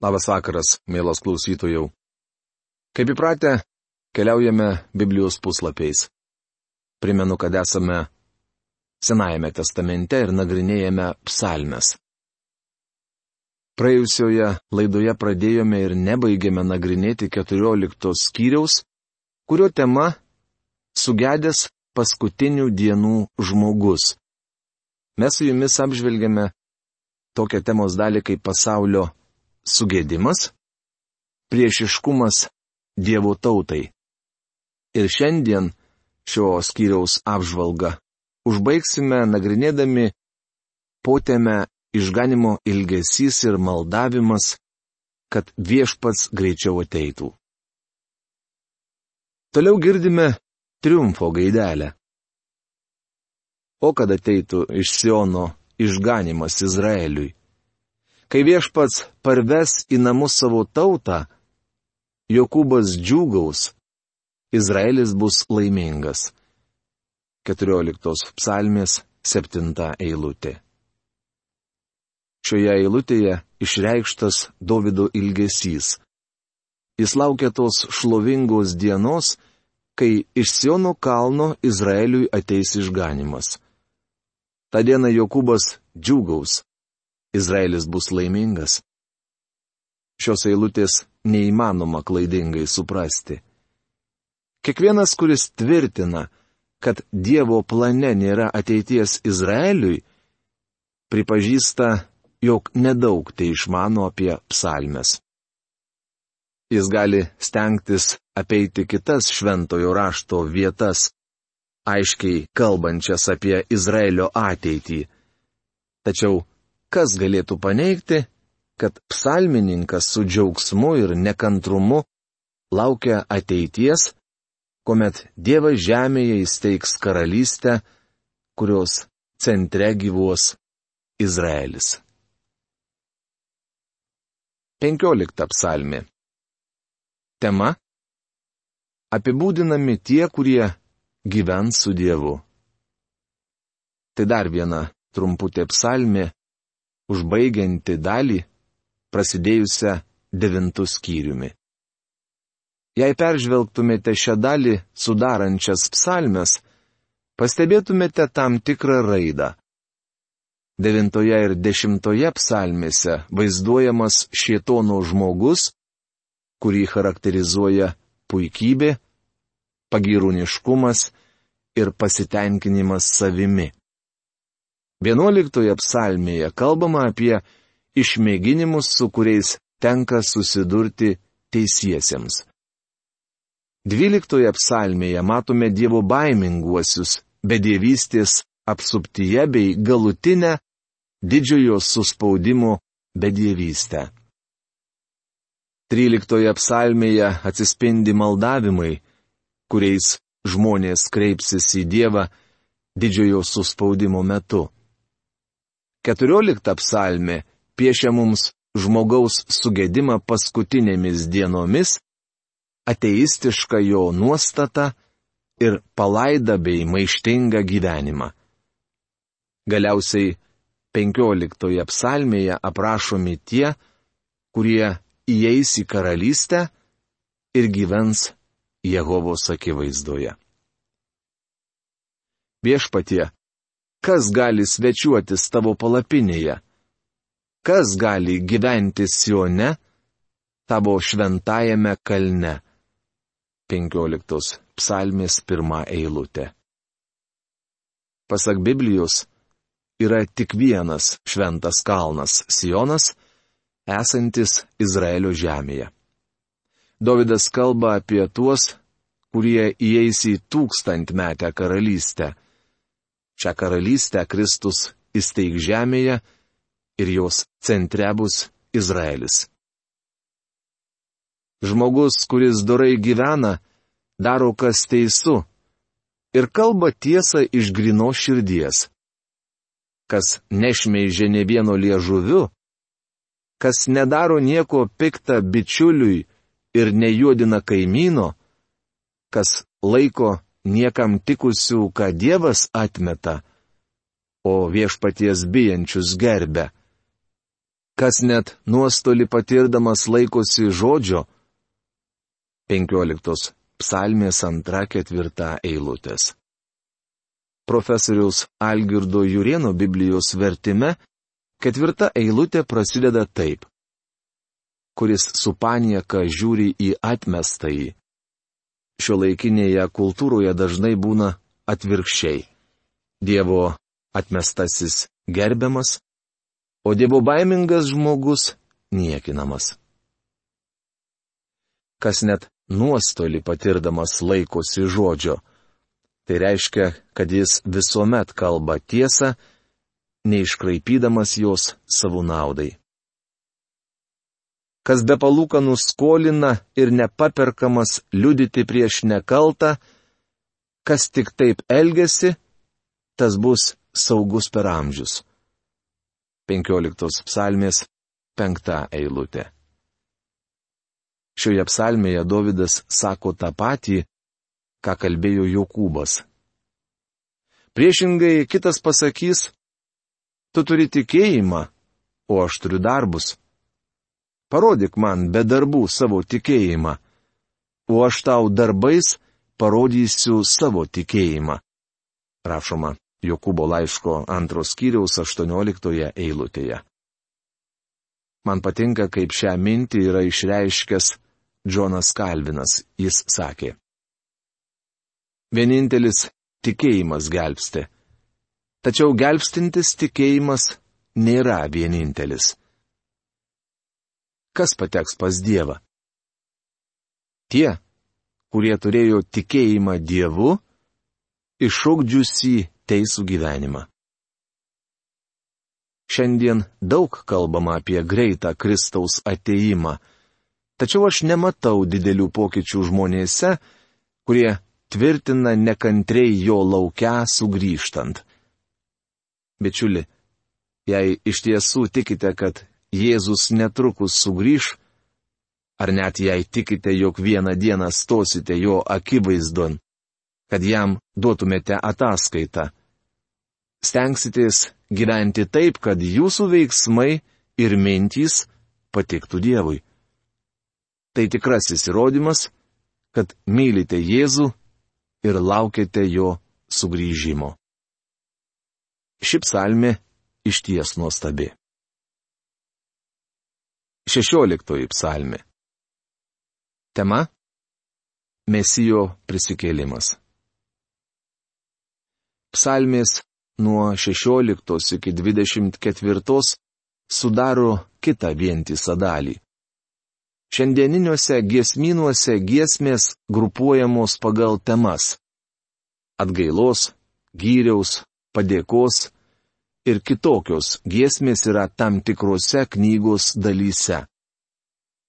Labas vakaras, mielos klausytojų. Kaip įpratę, keliaujame Biblijos puslapiais. Primenu, kad esame Senajame testamente ir nagrinėjame psalmes. Praėjusioje laidoje pradėjome ir nebaigėme nagrinėti 14 skyriaus, kurio tema - sugedęs paskutinių dienų žmogus. Mes su jumis apžvelgėme tokią temos dalį kaip pasaulio sugėdimas, priešiškumas Dievo tautai. Ir šiandien šio skyriaus apžvalgą užbaigsime nagrinėdami potėme išganimo ilgesys ir maldavimas, kad viešpats greičiau ateitų. Toliau girdime triumfo gaidelę. O kad ateitų iš Siono išganimas Izraeliui. Kai viešpats parves į namus savo tautą, Jokūbas džiūgaus, Izraelis bus laimingas. 14 psalmės 7 eilutė. Šioje eilutėje išreikštas Davido ilgesys. Jis laukia tos šlovingos dienos, kai iš Siono kalno Izraeliui ateis išganimas. Ta diena Jokūbas džiūgaus. Izraelis bus laimingas. Šios eilutės neįmanoma klaidingai suprasti. Kiekvienas, kuris tvirtina, kad Dievo plane nėra ateities Izraeliui, pripažįsta, jog nedaug tai išmano apie psalmes. Jis gali stengtis apeiti kitas šventojo rašto vietas, aiškiai kalbančias apie Izraelio ateitį. Tačiau kas galėtų paneigti, kad psalmininkas su džiaugsmu ir nekantrumu laukia ateities, kuomet Dievas žemėje įsteigs karalystę, kurios centre gyvuos Izraelis. 15 psalmi. Tema. Apibūdinami tie, kurie gyvens su Dievu. Tai dar viena trumputė psalmė, užbaigianti dalį, prasidėjusią devintų skyriumi. Jei peržvelgtumėte šią dalį sudarančias psalmes, pastebėtumėte tam tikrą raidą. Devintoje ir dešimtoje psalmėse vaizduojamas šietono žmogus, kurį charakterizuoja puikybė, pagirūniškumas ir pasitenkinimas savimi. Vienuoliktoje psalmėje kalbama apie išmėginimus, su kuriais tenka susidurti teisiesiems. Dvyliktoje psalmėje matome dievo baiminguosius, bedėvystės apsuptyje bei galutinę didžiojo suspaudimo bedėvystę. Tryliktoje psalmėje atsispindi maldavimai, kuriais žmonės kreipsis į Dievą didžiojo suspaudimo metu. Keturiolikta psalmė piešia mums žmogaus sugėdimą paskutinėmis dienomis, ateistišką jo nuostatą ir palaidą bei maištingą gyvenimą. Galiausiai penkioliktoje psalmėje aprašomi tie, kurie įeis į karalystę ir gyvens Jehovos akivaizdoje. Viešpatie, Kas gali svečiuotis tavo palapinėje? Kas gali gyventi Sione, tavo šventajame kalne? 15 psalmės pirmą eilutę. Pasak Biblijos, yra tik vienas šventas kalnas - Sionas, esantis Izraelio žemėje. Davidas kalba apie tuos, kurie įeis į tūkstantmetę karalystę Šią karalystę Kristus įsteig žemėje ir jos centre bus Izraelis. Žmogus, kuris dorai gyvena, daro kas teisu ir kalba tiesą iš grino širdies. Kas nešmeižė ne vieno liežuviu, kas nedaro nieko piktą bičiuliui ir nejuodina kaimyno, kas laiko niekam tikusių, ką Dievas atmeta, o viešpaties bijančius gerbė. Kas net nuostoli patirdamas laikosi žodžio. 15. Psalmės antra ketvirta eilutės. Profesoriaus Algirdo Jurieno Biblijos vertime ketvirta eilutė prasideda taip. Kuris su panieka žiūri į atmestąjį. Šio laikinėje kultūroje dažnai būna atvirkščiai. Dievo atmestasis gerbiamas, o dievo baimingas žmogus niekinamas. Kas net nuostolį patirdamas laikosi žodžio. Tai reiškia, kad jis visuomet kalba tiesą, neiškraipydamas jos savo naudai. Kas be palūkanų skolina ir nepaperkamas liudyti prieš nekaltą, kas tik taip elgesi, tas bus saugus per amžius. 15 psalmės 5 eilutė. Šioje psalmėje Davidas sako tą patį, ką kalbėjo Jokūbas. Priešingai kitas pasakys, tu turi tikėjimą, o aš turiu darbus. Parodyk man be darbų savo tikėjimą, o aš tau darbais parodysiu savo tikėjimą. Rašoma Jokūbo laiško antros kiriaus 18 eilutėje. Man patinka, kaip šią mintį yra išreiškęs Džonas Kalvinas. Jis sakė. Vienintelis tikėjimas gelbsti. Tačiau gelbstintis tikėjimas nėra vienintelis. Kas pateks pas Dievą? Tie, kurie turėjo tikėjimą Dievu, iššūkdžiusi teisų gyvenimą. Šiandien daug kalbama apie greitą Kristaus ateimą, tačiau aš nematau didelių pokyčių žmonėse, kurie tvirtina nekantriai jo laukia sugrįžtant. Bičiuli, jei iš tiesų tikite, kad Jėzus netrukus sugrįž, ar net jei tikite, jog vieną dieną stosite jo akivaizdon, kad jam duotumėte ataskaitą, stengsitės gyventi taip, kad jūsų veiksmai ir mintys patiktų Dievui. Tai tikrasis įrodymas, kad mylite Jėzų ir laukiate jo sugrįžimo. Ši psalmė iš ties nuostabi. Šešioliktoji psalmė. Tema - Mesijo prisikėlimas. Psalmės nuo 16 iki 24 sudaro kitą vientisą dalį. Šiandieniniuose giesminuose giesmės grupuojamos pagal temas - atgailos, gyriaus, padėkos ir kitokios giesmės yra tam tikrose knygos dalyse.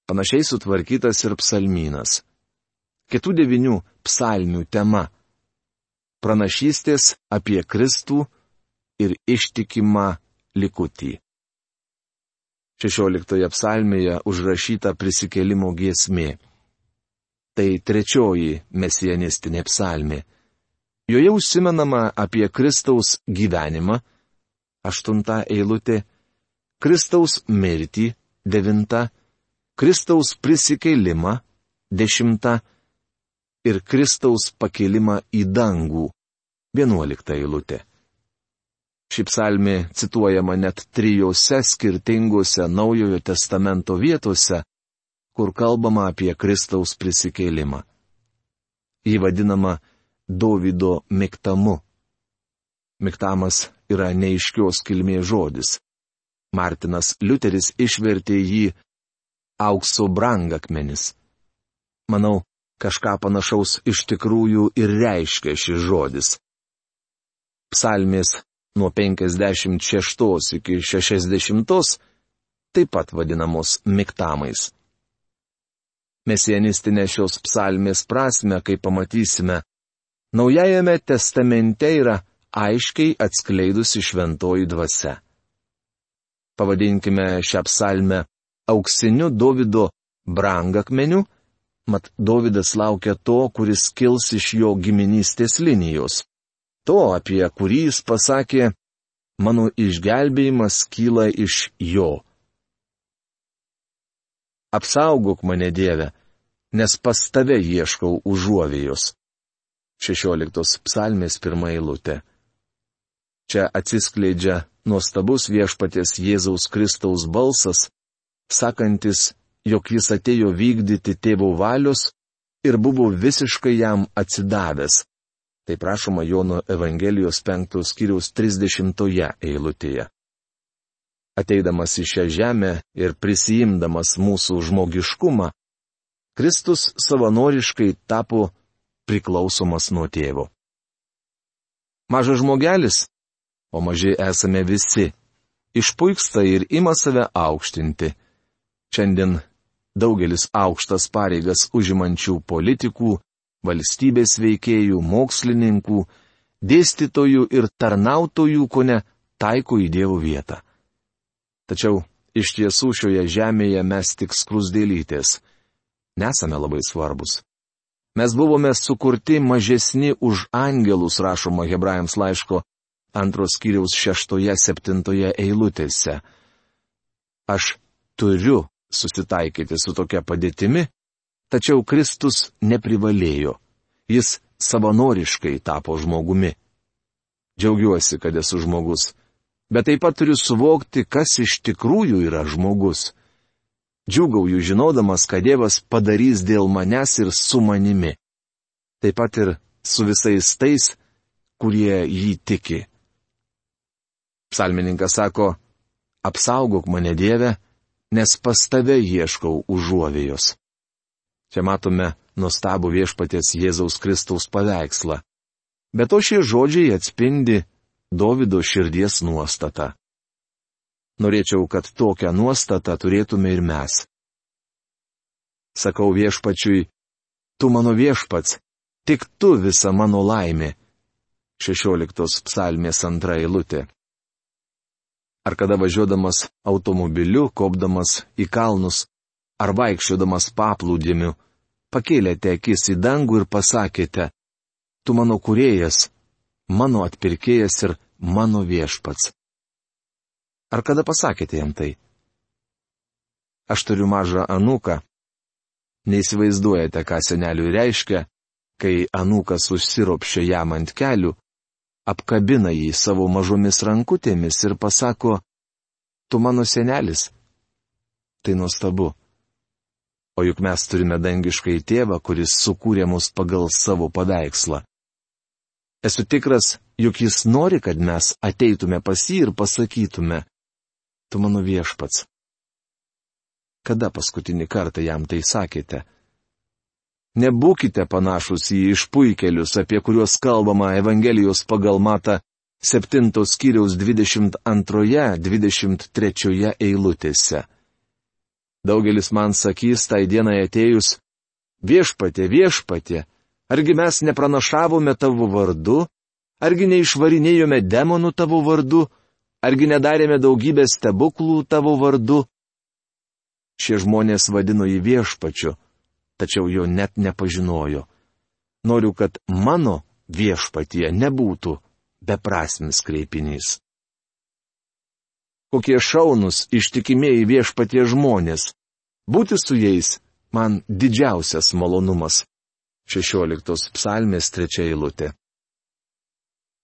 Panašiai sutvarkytas ir psalmynas. Kitų devinių psalmių tema - pranašystės apie Kristų ir ištikimą likutį. 16 psalmėje užrašyta prisikėlimo giesmė. Tai trečioji mesianistinė psalmė. Joje užsimenama apie Kristaus gyvenimą, aštunta eilutė, Kristaus mirtį, devinta, Kristaus prisikėlimą, dešimta ir Kristaus pakelimą į dangų, vienuolikta eilutė. Ši psalmė cituojama net trijose skirtingose Naujojo testamento vietose, kur kalbama apie Kristaus prisikėlimą. Ji vadinama Dovido miktamu. Miktamas yra neiškios kilmės žodis. Martinas Liuteris išvertė jį aukso brangakmenis. Manau, kažką panašaus iš tikrųjų ir reiškia šis žodis. Psalmės nuo 56 iki 60 taip pat vadinamos miktamais. Mesianistinė šios psalmės prasme, kaip pamatysime, Naujajame testamente yra aiškiai atskleidusi šventoji dvasia. Pavadinkime šią psalmę auksiniu Davido brangakmeniu, mat Davidas laukia to, kuris kils iš jo giminystės linijos to, apie kurį jis pasakė, mano išgelbėjimas kyla iš jo. Apsaugok mane Dieve, nes pas tave ieškau užuovėjos. 16 psalmės pirmą eilutę. Čia atsiskleidžia nuostabus viešpatės Jėzaus Kristaus balsas, sakantis, jog jis atėjo vykdyti tėvo valios ir buvo visiškai jam atsidavęs. Tai prašoma Jono Evangelijos 5 skyriaus 30 eilutėje ateidamas į šią žemę ir prisijimdamas mūsų žmogiškumą, Kristus savanoriškai tapo priklausomas nuo tėvo. Mažas žmogelis, o maži esame visi, išpuiksta ir ima save aukštinti. Šiandien daugelis aukštas pareigas užimančių politikų, valstybės veikėjų, mokslininkų, dėstytojų ir tarnautojų ko ne taiko į Dievo vietą. Tačiau iš tiesų šioje žemėje mes tik skrusdėlytės. Nesame labai svarbus. Mes buvome sukurti mažesni už angelus, rašoma Hebrajams laiško antros kiriaus šeštoje septintoje eilutėse. Aš turiu susitaikyti su tokia padėtimi, tačiau Kristus neprivalėjo. Jis savanoriškai tapo žmogumi. Džiaugiuosi, kad esu žmogus bet taip pat turiu suvokti, kas iš tikrųjų yra žmogus. Džiugauju žinodamas, kad Dievas padarys dėl manęs ir su manimi. Taip pat ir su visais tais, kurie jį tiki. Psalmininkas sako, apsaugok mane Dieve, nes pas tave ieškau užuovėjos. Čia matome nuostabų viešpatės Jėzaus Kristaus paveikslą. Bet o šie žodžiai atspindi Davido širdies nuostata. Norėčiau, kad tokią nuostatą turėtume ir mes. Sakau viešpačiui, tu mano viešpats, tik tu visa mano laimė. 16 psalmės antra eilutė. Ar kada važiuodamas automobiliu, kopdamas į kalnus, ar vaikščiodamas paplūdimiu, pakėlėte akis į dangų ir pasakėte, tu mano kuriejas, mano atpirkėjas ir mano viešpats. Ar kada pasakėte jam tai? Aš turiu mažą anuką. Neįsivaizduojate, ką seneliui reiškia, kai anukas užsiropščia jam ant kelių, apkabina jį savo mažomis rankutėmis ir pasako, tu mano senelis. Tai nuostabu. O juk mes turime dangiškai tėvą, kuris sukūrė mus pagal savo paveikslą. Esu tikras, juk jis nori, kad mes ateitume pas jį ir pasakytume, tu mano viešpats. Kada paskutinį kartą jam tai sakėte? Nebūkite panašus į išpuikelius, apie kuriuos kalbama Evangelijos pagal matą 7 skyriaus 22-23 eilutėse. Daugelis man sakys tai dienai atėjus, viešpatė, viešpatė, Argi mes nepranašavome tavo vardu? Argi neišvarinėjome demonų tavo vardu? Argi nedarėme daugybę stebuklų tavo vardu? Šie žmonės vadino jį viešpačiu, tačiau jo net nepažinojo. Noriu, kad mano viešpatie nebūtų beprasmis kreipinys. Kokie šaunus ištikimieji viešpatie žmonės. Būti su jais man didžiausias malonumas. 16 psalmės trečia eilutė.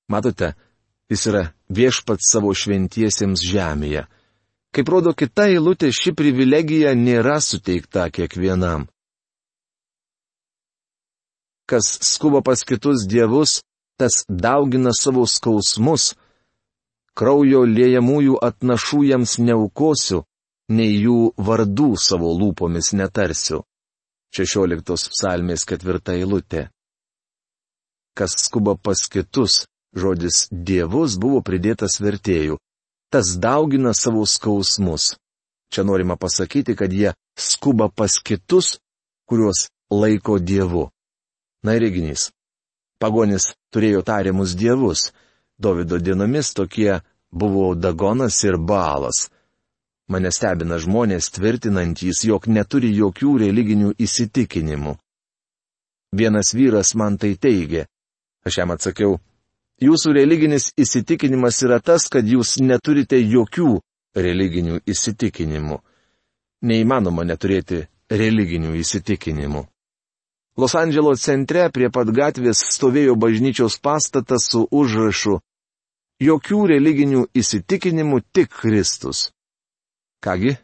Matote, jis yra viešpats savo šventiesiems žemėje. Kaip rodo kita eilutė, ši privilegija nėra suteikta kiekvienam. Kas skuba pas kitus dievus, tas daugina savo skausmus. Kraujo liejamųjų atnašų jiems neaukosiu, nei jų vardų savo lūpomis netarsiu. 16 psalmės ketvirta eilutė. Kas skuba pas kitus, žodis dievus buvo pridėtas vertėjų. Tas daugina savo skausmus. Čia norima pasakyti, kad jie skuba pas kitus, kuriuos laiko dievu. Na ir reginys. Pagonis turėjo tariamus dievus. Davido dienomis tokie buvo Dagonas ir Baalas. Mane stebina žmonės tvirtinantys, jog neturi jokių religinių įsitikinimų. Vienas vyras man tai teigė. Aš jam atsakiau, jūsų religinis įsitikinimas yra tas, kad jūs neturite jokių religinių įsitikinimų. neįmanoma neturėti religinių įsitikinimų. Los Andželo centre prie pat gatvės stovėjo bažnyčios pastatas su užrašu Jokių religinių įsitikinimų tik Kristus. Kągi,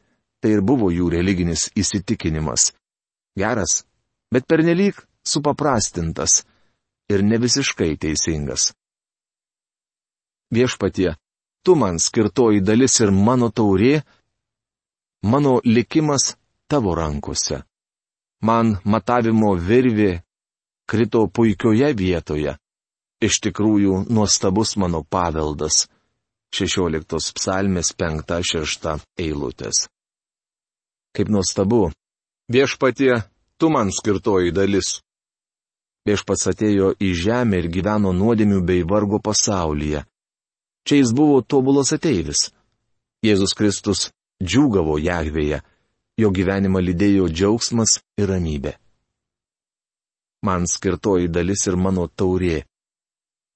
tai ir buvo jų religinis įsitikinimas. Geras, bet pernelyg supaprastintas ir ne visiškai teisingas. Viešpatie, tu man skirtoji dalis ir mano taurė, mano likimas tavo rankose man matavimo virvė krito puikioje vietoje. Iš tikrųjų, nuostabus mano paveldas. 16 psalmės 5-6 eilutės. Kaip nuostabu. Viešpatie, tu man skirtoji dalis. Viešpats atėjo į žemę ir gyveno nuodėmių bei vargo pasaulyje. Čia jis buvo tobulas ateivis. Jėzus Kristus džiūgavo Jahvėje jo gyvenimą lydėjo džiaugsmas ir ramybė. Man skirtoji dalis ir mano taurė.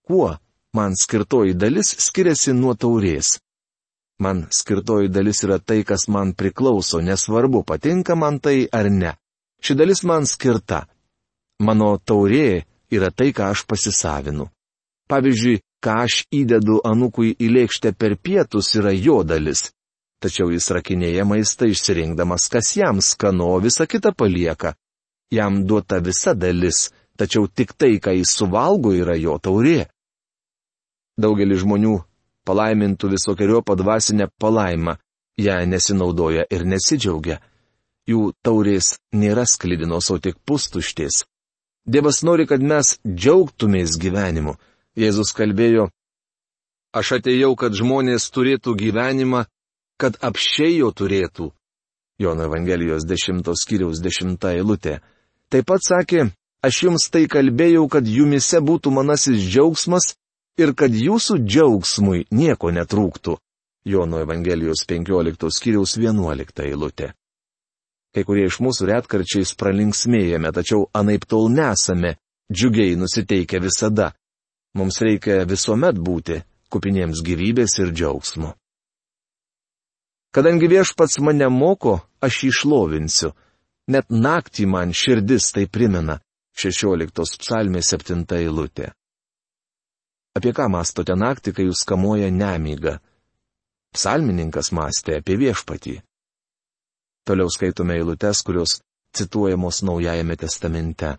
Kuo man skirtoji dalis skiriasi nuo taurės? Man skirtoji dalis yra tai, kas man priklauso, nesvarbu, patinka man tai ar ne. Ši dalis man skirta. Mano taurė yra tai, ką aš pasisavinu. Pavyzdžiui, ką aš įdedu anukui į lėkštę per pietus, yra jo dalis tačiau jis rakinėja maistą išsirinkdamas, kas jam skanu, visa kita palieka. Jam duota visa dalis, tačiau tik tai, ką jis suvalgo, yra jo taurė. Daugelis žmonių palaimintų visokiojo padvasinę palaimą, ją nesinaudoja ir nesidžiaugia. Jų taurės nėra sklidinos, o tik pustuštės. Dievas nori, kad mes džiaugtumės gyvenimu. Jėzus kalbėjo, Aš atėjau, kad žmonės turėtų gyvenimą kad apšiai jo turėtų. Jono Evangelijos 10 skyriaus 10 eilutė. Taip pat sakė, aš jums tai kalbėjau, kad jumise būtų manasis džiaugsmas ir kad jūsų džiaugsmui nieko netrūktų. Jono Evangelijos 15 skyriaus 11 eilutė. Kai kurie iš mūsų retkarčiais pralinksmėjame, tačiau anaip tol nesame, džiugiai nusiteikę visada. Mums reikia visuomet būti kupiniems gyvybės ir džiaugsmo. Kadangi viešpats mane moko, aš jį šlovinsiu. Net naktį man širdis tai primena. 16 psalmė 7 eilutė. Apie ką mastote naktį, kai jūs kamuoja nemyga? Psalmininkas mąstė apie viešpatį. Toliau skaitome eilutes, kurios cituojamos Naujajame testamente.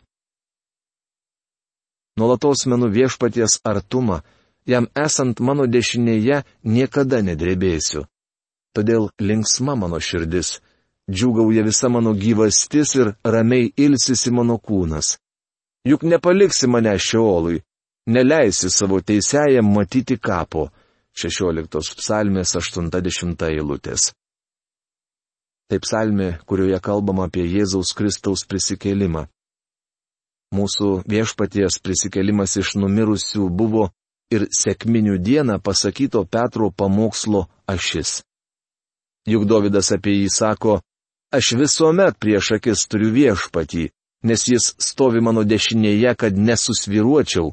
Nuolatos menu viešpaties artumą, jam esant mano dešinėje niekada nedrebėsiu todėl linksma mano širdis, džiugauja visa mano gyvastis ir ramiai ilsisi mano kūnas. Juk nepaliksi mane šiolui, neleisi savo teisėjam matyti kapo. 16 psalmės 80 eilutės. Tai psalmė, kurioje kalbama apie Jėzaus Kristaus prisikėlimą. Mūsų viešpaties prisikėlimas iš numirusių buvo ir sėkminių dieną pasakyto Petro pamokslo ašis. Juk Davidas apie jį sako, aš visuomet prieš akis turiu viešpatį, nes jis stovi mano dešinėje, kad nesusviruočiau.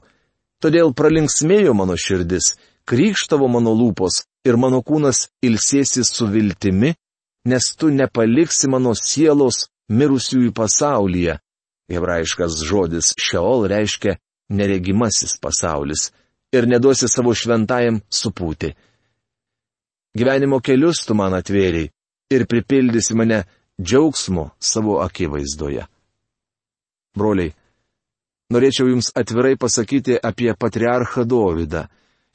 Todėl pralinksmėjo mano širdis, krykštavo mano lūpos ir mano kūnas ilsėsi su viltimi, nes tu nepaliksi mano sielos mirusiųjų pasaulyje. Hebrajiškas žodis šeol reiškia neregimasis pasaulis ir neduosi savo šventajam supūti gyvenimo kelius tu man atvėriai ir pripildysi mane džiaugsmo savo akivaizdoje. Broliai, norėčiau Jums atvirai pasakyti apie patriarchą Dovydą.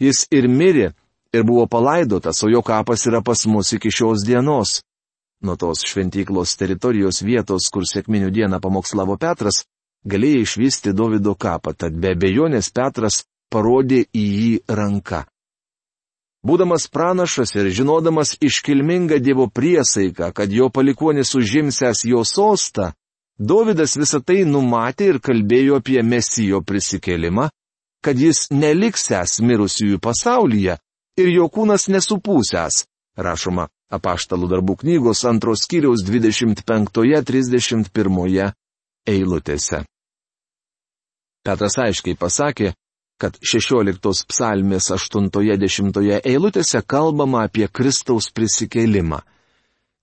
Jis ir mirė, ir buvo palaidotas, o jo kapas yra pas mus iki šios dienos. Nuo tos šventyklos teritorijos vietos, kur sėkminių dieną pamokslavo Petras, galėjai išvysti Davido kapą, tad be abejonės Petras parodė į jį ranką. Būdamas pranašas ir žinodamas iškilmingą Dievo priesaiką, kad jo palikonis užimsęs jo sostą, Davidas visą tai numatė ir kalbėjo apie Mesijo prisikelimą, kad jis neliksęs mirusiųjų pasaulyje ir jo kūnas nesupūsęs, rašoma apaštalų darbų knygos antros kiriaus 25-31 eilutėse. Petras aiškiai pasakė, kad 16 psalmės 80 eilutėse kalbama apie Kristaus prisikėlimą.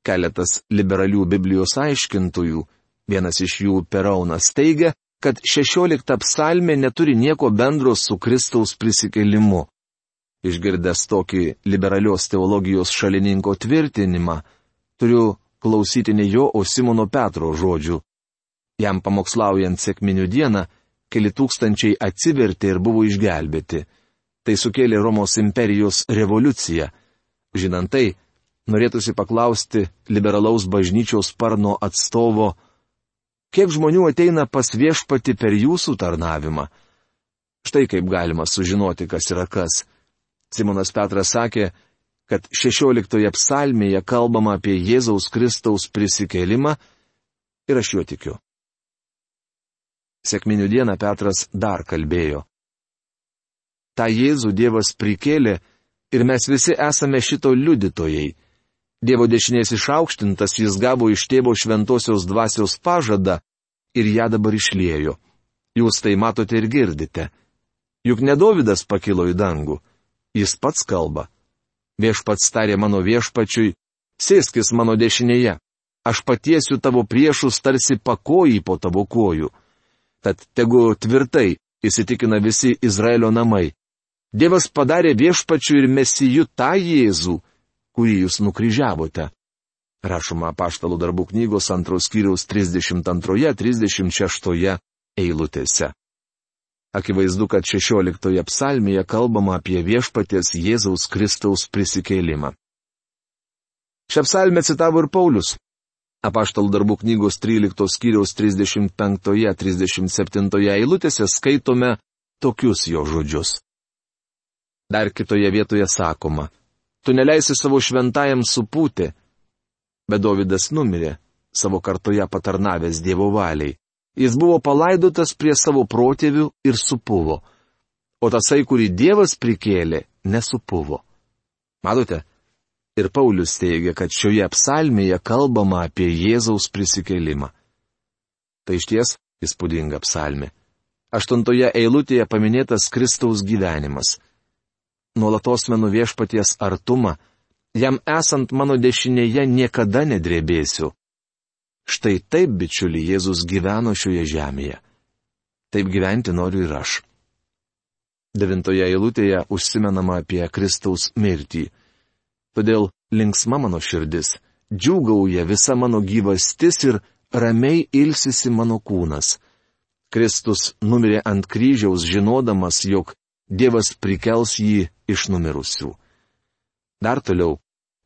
Keletas liberalių Biblijos aiškintojų, vienas iš jų Peraunas teigia, kad 16 psalmė neturi nieko bendro su Kristaus prisikėlimu. Išgirdęs tokį liberalios teologijos šalininko tvirtinimą, turiu klausyti ne jo, o Simono Petro žodžių. Jam pamokslaujant sėkminių dieną, keli tūkstančiai atsivertė ir buvo išgelbėti. Tai sukėlė Romos imperijos revoliuciją. Žinant tai, norėtųsi paklausti liberalaus bažnyčios sparno atstovo, Kiek žmonių ateina pas viešpati per jūsų tarnavimą? Štai kaip galima sužinoti, kas yra kas. Simonas Petras sakė, kad 16 psalmėje kalbama apie Jėzaus Kristaus prisikėlimą ir aš juo tikiu. Sėkminių dieną Petras dar kalbėjo. Ta Jėzų Dievas prikėlė ir mes visi esame šito liudytojai. Dievo dešinės išaukštintas jis gavo iš tėvo šventosios dvasios pažadą ir ją dabar išliejo. Jūs tai matote ir girdite. Juk nedovydas pakilo į dangų. Jis pats kalba. Viešpats tarė mano viešpačiui, sėskis mano dešinėje. Aš patiesiu tavo priešus tarsi pakojį po tavo kojų. Tad tegu tvirtai įsitikina visi Izraelio namai. Dievas padarė viešpačių ir mesijų tą Jėzų, kurį jūs nukryžiavote. Rašoma paštalų darbų knygos antros skyriaus 32-36 eilutėse. Akivaizdu, kad 16 psalmėje kalbama apie viešpaties Jėzaus Kristaus prisikėlimą. Šią psalmę citavo ir Paulius. Apaštalų darbų knygos 13 skyriaus 35-37 eilutėse skaitome tokius jo žodžius. Dar kitoje vietoje sakoma, tu neleisi savo šventajam supūti. Bet Davidas numirė, savo kartoje patarnavęs Dievo valiai. Jis buvo palaidotas prie savo protėvių ir supuvo. O tasai, kurį Dievas prikėlė, nesupuvo. Matote? Ir Paulius teigia, kad šioje psalmėje kalbama apie Jėzaus prisikėlimą. Tai iš ties įspūdinga psalmė. Aštuntoje eilutėje paminėtas Kristaus gyvenimas nuolatos menu viešpaties artumą, jam esant mano dešinėje niekada nedrėbėsiu. Štai taip, bičiuli, Jėzus gyveno šioje žemėje. Taip gyventi noriu ir aš. Devintoje eilutėje užsimenama apie Kristaus mirtį. Todėl linksma mano širdis, džiūgauja visa mano gyvastis ir ramiai ilsisi mano kūnas. Kristus numirė ant kryžiaus žinodamas, jog Dievas prikels jį iš numirusių. Dar toliau,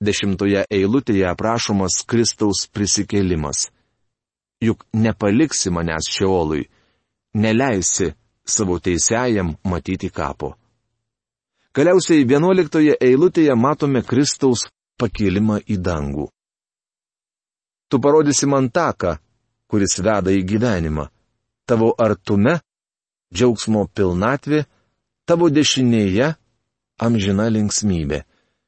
dešimtoje eilutėje aprašomas Kristaus prisikėlimas. Juk nepaliksi manęs šiolui, neleisi savo teisėjam matyti kapo. Galiausiai vienuoliktoje eilutėje matome Kristaus pakilimą į dangų. Tu parodysi man taką, kuris veda į gyvenimą. Tavo artume, džiaugsmo pilnatvė, tavo dešinėje amžina linksmybė.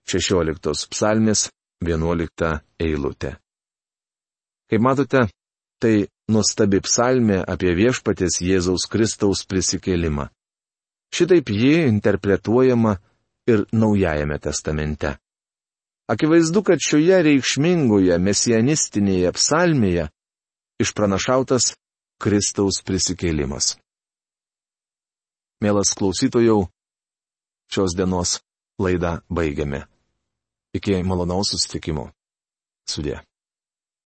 16 psalmės 11 eilutė. Kaip matote, tai nuostabi psalmė apie viešpatės Jėzaus Kristaus prisikėlimą. Šitaip ji interpretuojama ir Naujajame testamente. Akivaizdu, kad šioje reikšmingoje mesianistinėje psalmėje išpranašautas Kristaus prisikėlimas. Mielas klausytojau, šios dienos laidą baigiame. Iki malonaus susitikimo. Sudė.